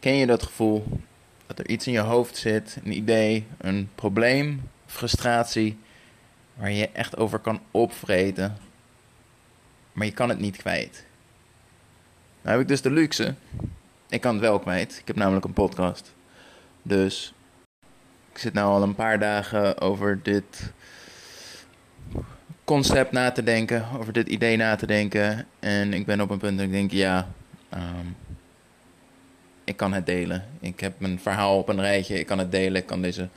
Ken je dat gevoel dat er iets in je hoofd zit, een idee, een probleem, frustratie, waar je echt over kan opvreten, maar je kan het niet kwijt? Nou heb ik dus de luxe. Ik kan het wel kwijt. Ik heb namelijk een podcast. Dus ik zit nou al een paar dagen over dit concept na te denken, over dit idee na te denken. En ik ben op een punt dat ik denk, ja, ehm, ik kan het delen. Ik heb mijn verhaal op een rijtje, ik kan het delen, ik kan deze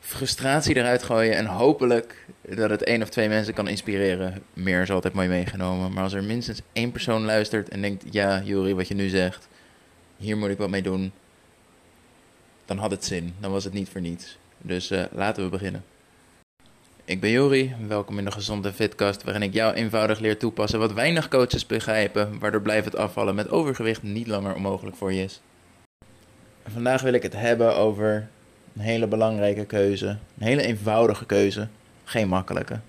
frustratie eruit gooien. En hopelijk dat het één of twee mensen kan inspireren. Meer is altijd mooi meegenomen. Maar als er minstens één persoon luistert en denkt, ja, Juri, wat je nu zegt, hier moet ik wat mee doen. Dan had het zin, dan was het niet voor niets. Dus uh, laten we beginnen. Ik ben Jori, welkom in de Gezonde Fitcast, waarin ik jou eenvoudig leer toepassen wat weinig coaches begrijpen, waardoor blijven het afvallen met overgewicht niet langer onmogelijk voor je is. Vandaag wil ik het hebben over een hele belangrijke keuze, een hele eenvoudige keuze, geen makkelijke.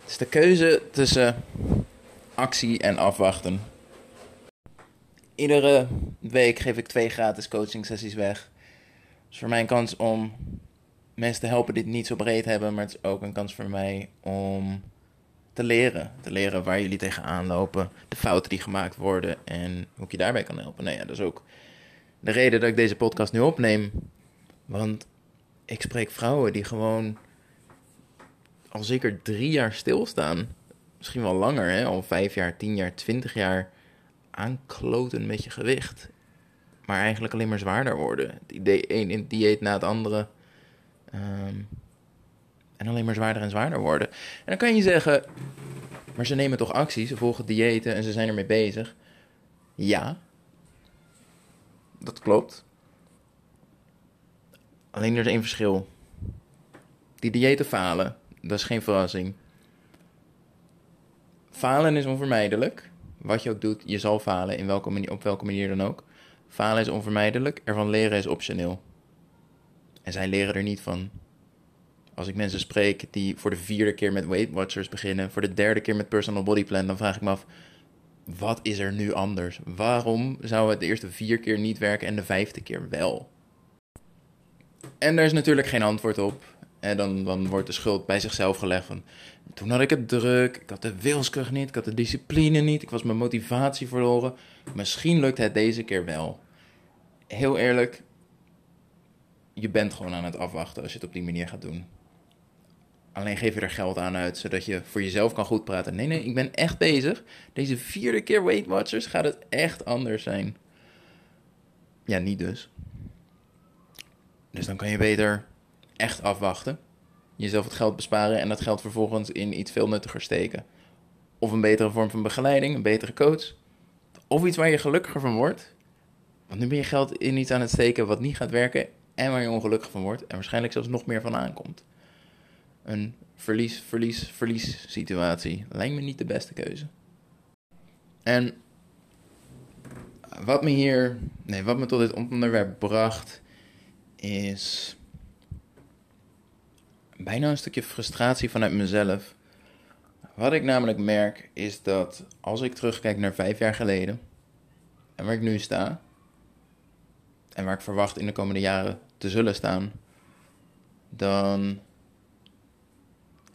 Het is de keuze tussen actie en afwachten. Iedere week geef ik twee gratis coaching sessies weg. Het is voor mij een kans om mensen te helpen die het niet zo breed hebben, maar het is ook een kans voor mij om te leren. Te leren waar jullie tegenaan lopen, de fouten die gemaakt worden en hoe ik je daarbij kan helpen. Nou ja, dat is ook de reden dat ik deze podcast nu opneem. Want ik spreek vrouwen die gewoon al zeker drie jaar stilstaan. Misschien wel langer, hè? al vijf jaar, tien jaar, twintig jaar aankloten met je gewicht. Maar eigenlijk alleen maar zwaarder worden. Het idee, een dieet na het andere Ehm, en alleen maar zwaarder en zwaarder worden. En dan kan je zeggen, maar ze nemen toch actie, ze volgen diëten en ze zijn ermee bezig. Ja, dat klopt. Alleen er is één verschil. Die diëten falen, dat is geen verrassing. Falen is onvermijdelijk. Wat je ook doet, je zal falen, in welke manier, op welke manier dan ook. Falen is onvermijdelijk, ervan leren is optioneel. En zij leren er niet van. Als ik mensen spreek die voor de vierde keer met Weight Watchers beginnen, voor de derde keer met Personal Body Plan, dan vraag ik me af: wat is er nu anders? Waarom zou het de eerste vier keer niet werken en de vijfde keer wel? En daar is natuurlijk geen antwoord op. En dan, dan wordt de schuld bij zichzelf gelegd. Toen had ik het druk, ik had de wilskracht niet, ik had de discipline niet... ik was mijn motivatie verloren. Misschien lukt het deze keer wel. Heel eerlijk, je bent gewoon aan het afwachten als je het op die manier gaat doen. Alleen geef je er geld aan uit, zodat je voor jezelf kan goed praten. Nee, nee, ik ben echt bezig. Deze vierde keer Weight Watchers gaat het echt anders zijn. Ja, niet dus. Dus dan kan je beter echt afwachten. Jezelf het geld besparen en dat geld vervolgens in iets veel nuttiger steken. Of een betere vorm van begeleiding, een betere coach. Of iets waar je gelukkiger van wordt. Want nu ben je geld in iets aan het steken wat niet gaat werken en waar je ongelukkig van wordt en waarschijnlijk zelfs nog meer van aankomt. Een verlies, verlies, verlies situatie lijkt me niet de beste keuze. En wat me hier, nee, wat me tot dit onderwerp bracht, is bijna een stukje frustratie vanuit mezelf. Wat ik namelijk merk is dat als ik terugkijk naar vijf jaar geleden en waar ik nu sta, en waar ik verwacht in de komende jaren te zullen staan, dan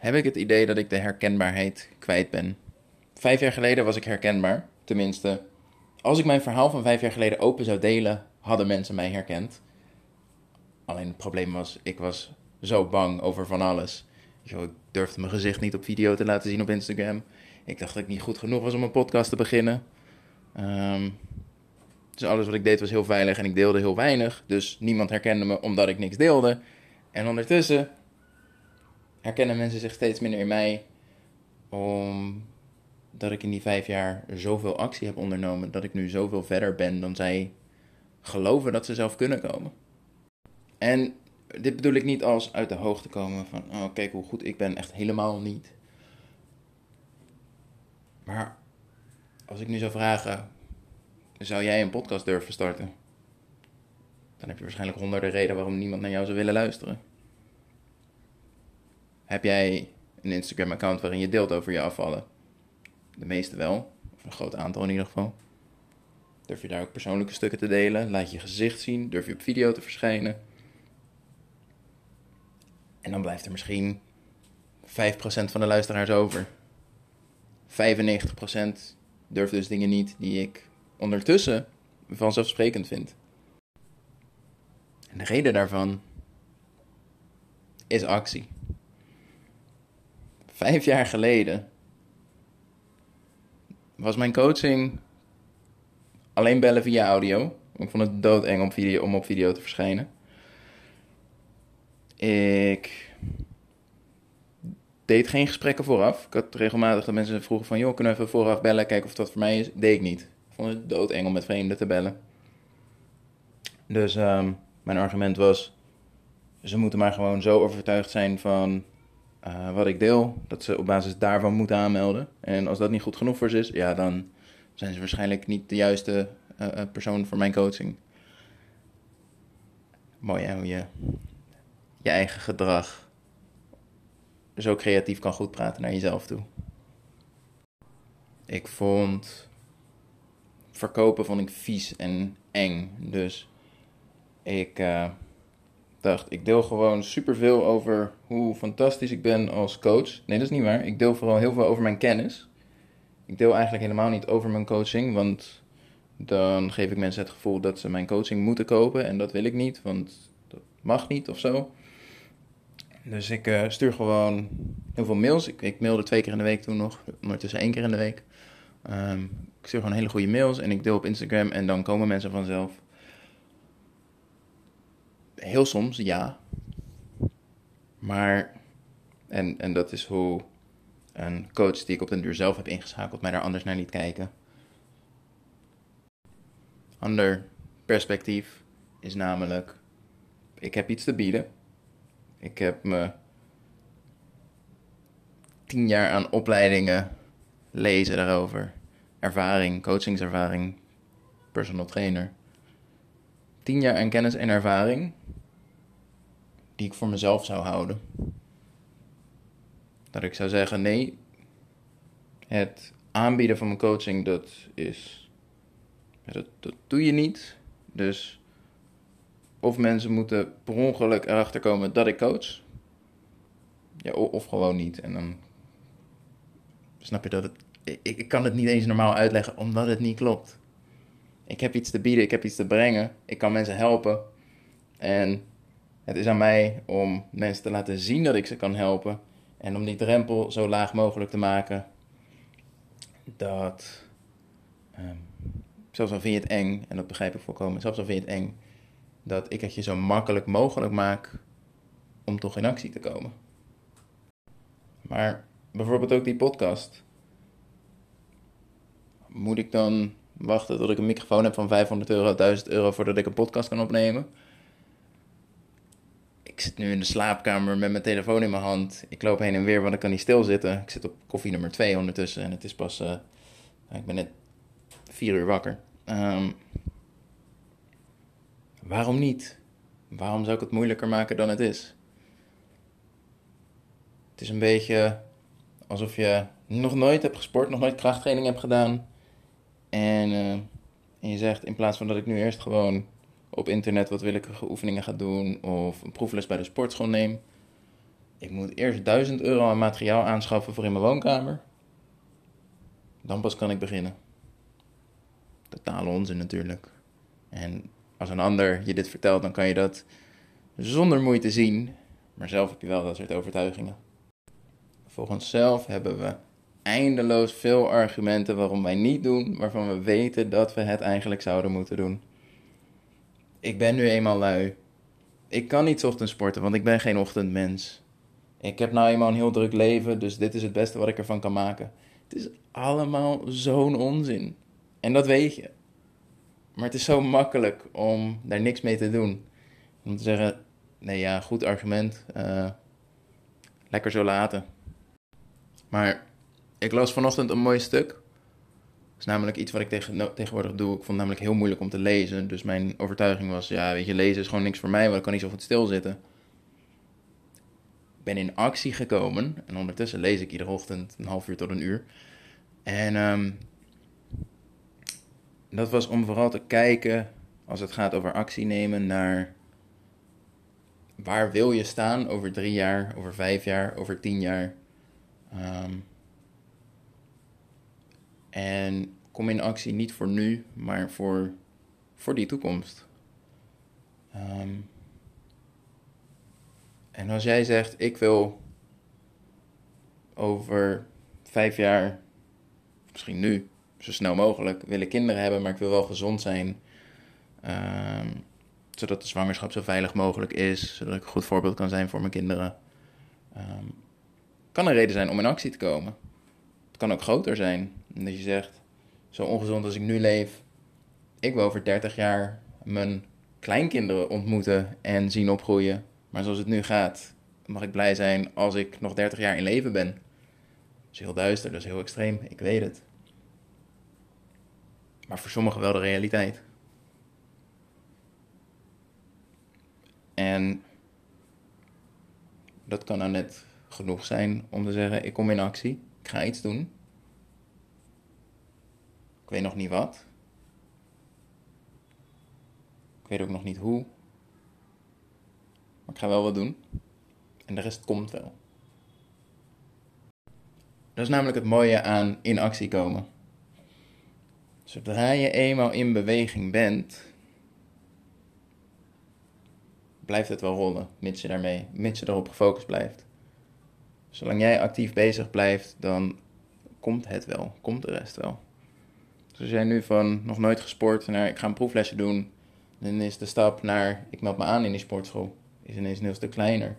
heb ik het idee dat ik de herkenbaarheid kwijt ben. Vijf jaar geleden was ik herkenbaar, tenminste. Als ik mijn verhaal van vijf jaar geleden open zou delen, hadden mensen mij herkend. Alleen het probleem was, ik was zo bang over van alles. Ik durfde mijn gezicht niet op video te laten zien op Instagram. Ik dacht dat ik niet goed genoeg was om een podcast te beginnen. Um, dus alles wat ik deed was heel veilig en ik deelde heel weinig. Dus niemand herkende me omdat ik niks deelde. En ondertussen herkennen mensen zich steeds minder in mij. Omdat ik in die vijf jaar zoveel actie heb ondernomen. Dat ik nu zoveel verder ben dan zij geloven dat ze zelf kunnen komen. En dit bedoel ik niet als uit de hoogte komen van, oh kijk hoe goed ik ben, echt helemaal niet. Maar als ik nu zou vragen, zou jij een podcast durven starten? Dan heb je waarschijnlijk honderden redenen waarom niemand naar jou zou willen luisteren. Heb jij een Instagram-account waarin je deelt over je afvallen? De meeste wel, of een groot aantal in ieder geval. Durf je daar ook persoonlijke stukken te delen? Laat je gezicht zien? Durf je op video te verschijnen? En dan blijft er misschien 5% van de luisteraars over. 95% durft dus dingen niet die ik ondertussen vanzelfsprekend vind. En de reden daarvan is actie. Vijf jaar geleden was mijn coaching alleen bellen via audio. Ik vond het doodeng om, video, om op video te verschijnen. Ik deed geen gesprekken vooraf. Ik had regelmatig dat mensen vroegen van... joh, kunnen we even vooraf bellen, kijken of dat voor mij is? Deed ik niet. Ik vond het doodeng om met vreemden te bellen. Dus ehm, mijn argument was... ze moeten maar gewoon zo overtuigd zijn van uh, wat ik deel... dat ze op basis daarvan moeten aanmelden. En als dat niet goed genoeg voor ze is... ja, dan zijn ze waarschijnlijk niet de juiste uh, persoon voor mijn coaching. Mooi hè, hoe je je eigen gedrag zo creatief kan goed praten naar jezelf toe. Ik vond verkopen vond ik vies en eng. Dus ik dacht, ik deel gewoon superveel over hoe fantastisch ik ben als coach. Nee, dat is niet waar. Ik deel vooral heel veel over mijn kennis. Ik deel eigenlijk helemaal niet over mijn coaching, want dan geef ik mensen het gevoel dat ze mijn coaching moeten kopen. En dat wil ik niet, want dat mag niet of zo. Dus ik uh, stuur gewoon heel veel mails. Ik, ik mailde twee keer in de week toen nog, ondertussen één keer in de week. Um, ik stuur gewoon hele goede mails en ik deel op Instagram en dan komen mensen vanzelf. Heel soms, ja. Maar, en, en dat is hoe een coach die ik op den duur zelf heb ingeschakeld mij daar anders naar liet kijken. Ander perspectief is namelijk, ik heb iets te bieden ik heb me tien jaar aan opleidingen lezen daarover. Ervaring, coachingservaring, personal trainer. Tien jaar aan kennis en ervaring die ik voor mezelf zou houden. Dat ik zou zeggen, nee, het aanbieden van mijn coaching, dat is, dat, dat doe je niet. Dus of mensen moeten per ongeluk erachter komen dat ik coach. Ja, of gewoon niet. En dan snap je dat het. Ik, ik kan het niet eens normaal uitleggen omdat het niet klopt. Ik heb iets te bieden, ik heb iets te brengen. Ik kan mensen helpen. En het is aan mij om mensen te laten zien dat ik ze kan helpen. En om die drempel zo laag mogelijk te maken. Dat. Um, zelfs al vind je het eng, en dat begrijp ik volkomen, zelfs al vind je het eng, dat ik het je zo makkelijk mogelijk maak om toch in actie te komen. Maar bijvoorbeeld ook die podcast. Moet ik dan wachten tot ik een microfoon heb van 500 euro, 1000 euro voordat ik een podcast kan opnemen? Zit nu in de slaapkamer met mijn telefoon in mijn hand. Ik loop heen en weer, want ik kan niet stilzitten. Ik zit op koffie nummer 2 ondertussen en het is pas. Uh, ik ben net 4 uur wakker. Um, Waarom niet? Waarom zou ik het moeilijker maken dan het is? Het is een beetje alsof je nog nooit hebt gesport, nog nooit krachttraining hebt gedaan. En, uh, en je zegt, in plaats van dat ik nu eerst gewoon op internet wat willekeurige oefeningen ga doen of een proefles bij de sportschool neem. Ik moet eerst 1000 euro aan materiaal aanschaffen voor in mijn woonkamer. Dan pas kan ik beginnen. Totale onzin natuurlijk. En als een ander je dit vertelt, dan kan je dat zonder moeite zien. Maar zelf heb je wel dat soort overtuigingen. Volgens zelf hebben we eindeloos veel argumenten waarom wij niet doen, waarvan we weten dat we het eigenlijk zouden moeten doen. Ik ben nu eenmaal lui. Ik kan niet ochtends sporten, want ik ben geen ochtendmens. Ik heb nou eenmaal een heel druk leven, dus dit is het beste wat ik ervan kan maken. Het is allemaal zo'n onzin. En dat weet je. Maar het is zo makkelijk om daar niks mee te doen. Om te zeggen, nee ja, goed argument. Uh, lekker zo laten. Maar ik las vanochtend een mooi stuk. Is namelijk iets wat ik tegen, tegenwoordig doe. Ik vond het namelijk heel moeilijk om te lezen. Dus mijn overtuiging was, ja, weet je, lezen is gewoon niks voor mij, want ik kan niet zo goed stilzitten. Ik ben in actie gekomen. En ondertussen lees ik iedere ochtend een half uur tot een uur. En um, dat was om vooral te kijken, als het gaat over actie nemen, naar waar wil je staan over drie jaar, over vijf jaar, over tien jaar. Ehm, en kom in actie niet voor nu, maar voor, voor die toekomst. Ehm, en als jij zegt, ik wil over vijf jaar, misschien nu, zo snel mogelijk, willen kinderen hebben, maar ik wil wel gezond zijn. Ehm, zodat de zwangerschap zo veilig mogelijk is, zodat ik een goed voorbeeld kan zijn voor mijn kinderen. Um, kan een reden zijn om in actie te komen. Kan ook groter zijn. Dat je zegt, zo ongezond als ik nu leef, ik wil over 30 jaar mijn kleinkinderen ontmoeten en zien opgroeien. Maar zoals het nu gaat, mag ik blij zijn als ik nog 30 jaar in leven ben. Dat is heel duister, dat is heel extreem, ik weet het. Maar voor sommigen wel de realiteit. En dat kan nou net genoeg zijn om te zeggen: ik kom in actie, ik ga iets doen. Ik weet nog niet wat. Ik weet ook nog niet hoe. Maar ik ga wel wat doen. En de rest komt wel. Dat is namelijk het mooie aan in actie komen. Zodra je eenmaal in beweging bent, blijft het wel rollen, mits je daarmee, mits je erop gefocust blijft. Zolang jij actief bezig blijft, dan komt het wel, komt de rest wel. Als jij nu van nog nooit gesport naar ik ga een proeflesje doen, dan is de stap naar ik meld me aan in die sportschool, is ineens een heel stuk kleiner.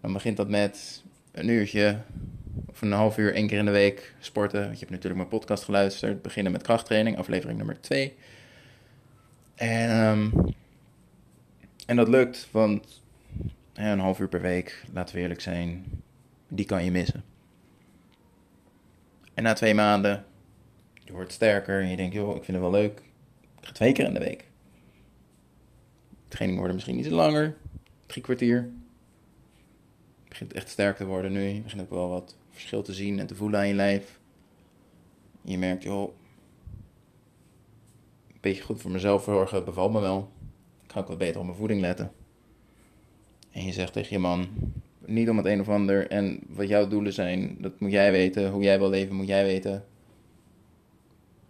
Dan begint dat met een uurtje of een half uur één keer in de week sporten. Want je hebt natuurlijk mijn podcast geluisterd. Beginnen met krachttraining, aflevering nummer 2. En um, en dat lukt, want een half uur per week, laten we eerlijk zijn, die kan je missen. En na twee maanden, je wordt sterker en je denkt, joh, ik vind het wel leuk. Ik ga twee keer in de week. De trainingen worden misschien iets langer, drie kwartier. Je begint echt sterk te worden nu. Je begint ook wel wat verschil te zien en te voelen aan je lijf. Je merkt, joh, een beetje goed voor mezelf zorgen bevalt me wel ga ik wat beter op mijn voeding letten. En je zegt tegen je man, niet om het een of ander en wat jouw doelen zijn, dat moet jij weten. Hoe jij wil leven, moet jij weten.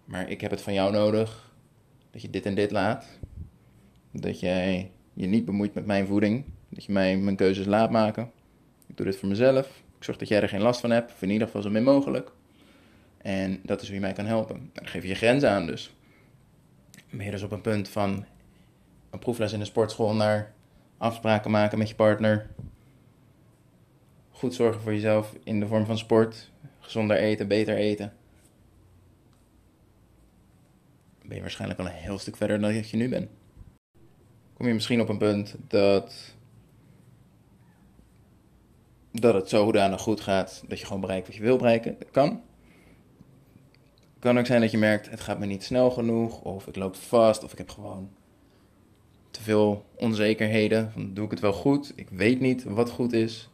Maar ik heb het van jou nodig, dat je dit en dit laat. Dat jij je niet bemoeit met mijn voeding. Dat je mij mijn keuzes laat maken. Ik doe dit voor mezelf. Ik zorg dat jij er geen last van hebt, in ieder geval zo min mogelijk. En dat is wie mij kan helpen. Dan geef je je grenzen aan dus. Je dus op een punt van, een proefles in de sportschool naar afspraken maken met je partner. Goed zorgen voor jezelf in de vorm van sport. Gezonder eten, beter eten. Ben je waarschijnlijk al een heel stuk verder dan dat je nu bent. Kom je misschien op een punt dat. dat het zodanig goed gaat dat je gewoon bereikt wat je wil bereiken. Dat kan. Het kan ook zijn dat je merkt: het gaat me niet snel genoeg, of ik loop vast, of ik heb gewoon te veel onzekerheden. Van, doe ik het wel goed? Ik weet niet wat goed is.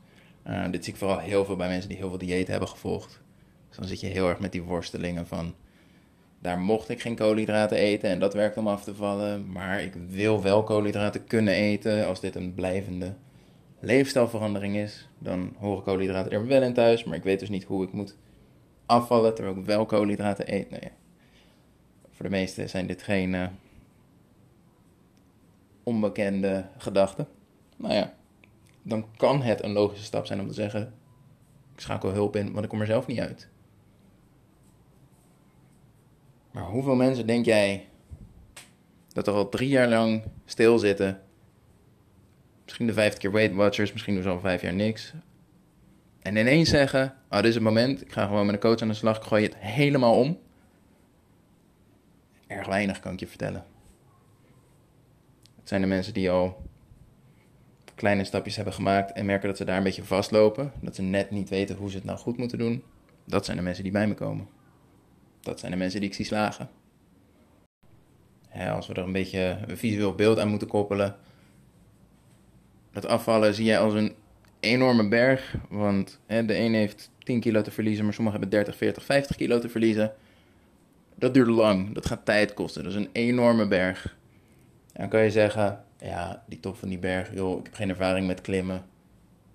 Uh, dit zie ik vooral heel veel bij mensen die heel veel dieet hebben gevolgd. Dus dan zit je heel erg met die worstelingen van... daar mocht ik geen koolhydraten eten en dat werkt om af te vallen. Maar ik wil wel koolhydraten kunnen eten als dit een blijvende leefstijlverandering is. Dan horen koolhydraten er wel in thuis, maar ik weet dus niet hoe ik moet afvallen terwijl ik wel koolhydraten eet. Nee. Voor de meesten zijn dit geen... Uh, onbekende gedachten. Nou ja, dan kan het een logische stap zijn om te zeggen: ik schakel hulp in, want ik kom er zelf niet uit. Maar hoeveel mensen denk jij dat er al drie jaar lang stilzitten? Misschien de vijfde keer Weight Watchers, misschien doen ze al vijf jaar niks. En ineens zeggen: Oh, dit is het moment, ik ga gewoon met een coach aan de slag, ik gooi het helemaal om. Erg weinig kan ik je vertellen. Het zijn de mensen die al kleine stapjes hebben gemaakt en merken dat ze daar een beetje vastlopen. Dat ze net niet weten hoe ze het nou goed moeten doen. Dat zijn de mensen die bij me komen. Dat zijn de mensen die ik zie slagen. als we er een beetje een visueel beeld aan moeten koppelen. Dat afvallen zie jij als een enorme berg. Want de een heeft 10 kilo te verliezen, maar sommigen hebben 30, 40, 50 kilo te verliezen. Dat duurt lang. Dat gaat tijd kosten. Dat is een enorme berg. En dan kan je zeggen, ja, die top van die berg, joh, ik heb geen ervaring met klimmen.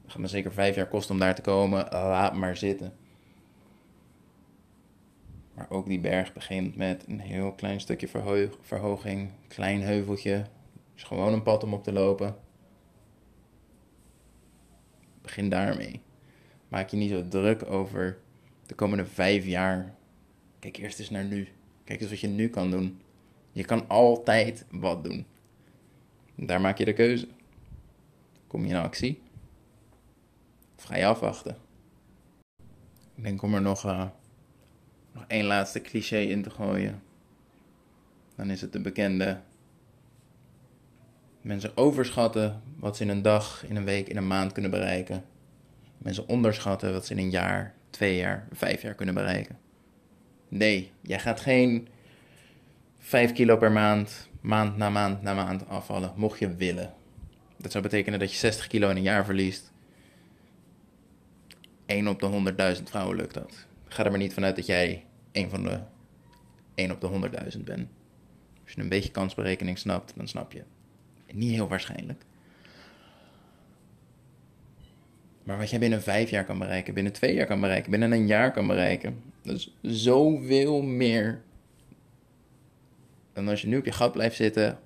Het gaat me zeker vijf jaar kosten om daar te komen. Laat maar zitten. Maar ook die berg begint met een heel klein stukje verhoging. Klein heuveltje. is gewoon een pad om op te lopen. Begin daarmee. Maak je niet zo druk over de komende vijf jaar. Kijk eerst eens naar nu. Kijk eens wat je nu kan doen. Je kan altijd wat doen. Daar maak je de keuze. Kom je in actie? Of ga je afwachten? Ik denk om er nog, uh, nog één laatste cliché in te gooien. Dan is het de bekende. Mensen overschatten wat ze in een dag, in een week, in een maand kunnen bereiken. Mensen onderschatten wat ze in een jaar, twee jaar, vijf jaar kunnen bereiken. Nee, jij gaat geen 5 kilo per maand, maand na maand na maand afvallen, mocht je willen. Dat zou betekenen dat je 60 kilo in een jaar verliest. 1 op de 100.000 vrouwen lukt dat. Ga er maar niet vanuit dat jij een van de 1 op de 100.000 bent. Als je een beetje kansberekening snapt, dan snap je. Niet heel waarschijnlijk. Maar wat jij binnen vijf jaar kan bereiken, binnen twee jaar kan bereiken, binnen een jaar kan bereiken. Dat is zoveel meer dan als je nu op je gat blijft zitten.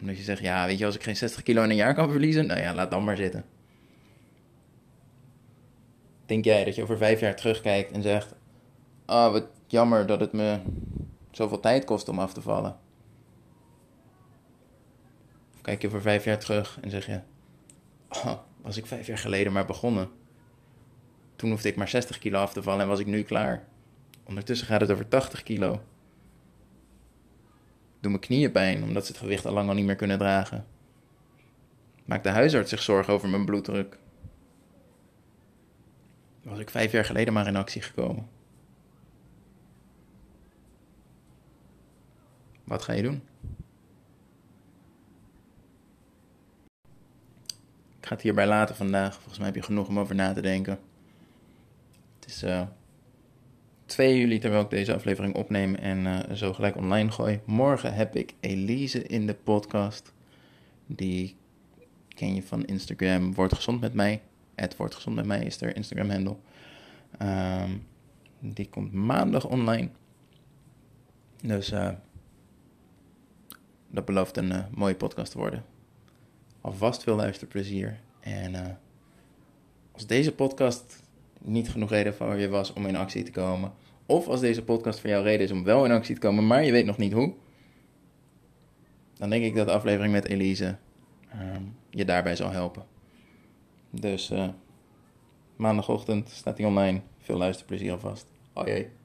Omdat je zegt, ja, weet je, als ik geen 60 kilo in een jaar kan verliezen, nou ja, laat dan maar zitten. Denk jij dat je over vijf jaar terugkijkt en zegt, ah, oh, wat jammer dat het me zoveel tijd kost om af te vallen? Of kijk je over vijf jaar terug en zeg je, oh, was ik vijf jaar geleden maar begonnen. Toen hoefde ik maar 60 kilo af te vallen en was ik nu klaar. Ondertussen gaat het over 80 kilo. Doe mijn knieën pijn omdat ze het gewicht al lang al niet meer kunnen dragen. Maakt de huisarts zich zorgen over mijn bloeddruk. Was ik vijf jaar geleden maar in actie gekomen. Wat ga je doen? Ik ga het hierbij laten vandaag. Volgens mij heb je genoeg om over na te denken. Het is uh, 2 juli, terwijl ik deze aflevering opneem en uh, zo gelijk online gooi. Morgen heb ik Elise in de podcast. Die ken je van Instagram. Wordt gezond met mij. Het wordt gezond met mij is er Instagram handle. Um, die komt maandag online. Dus uh, dat belooft een uh, mooie podcast te worden alvast veel luisterplezier. En uh, als deze podcast niet genoeg reden voor je was om in actie te komen, of als deze podcast voor jou reden is om wel in actie te komen, maar je weet nog niet hoe, dan denk ik dat de aflevering met Elise uh, je daarbij zal helpen. Dus uh, maandagochtend staat hij online. Veel luisterplezier alvast. Oh jee.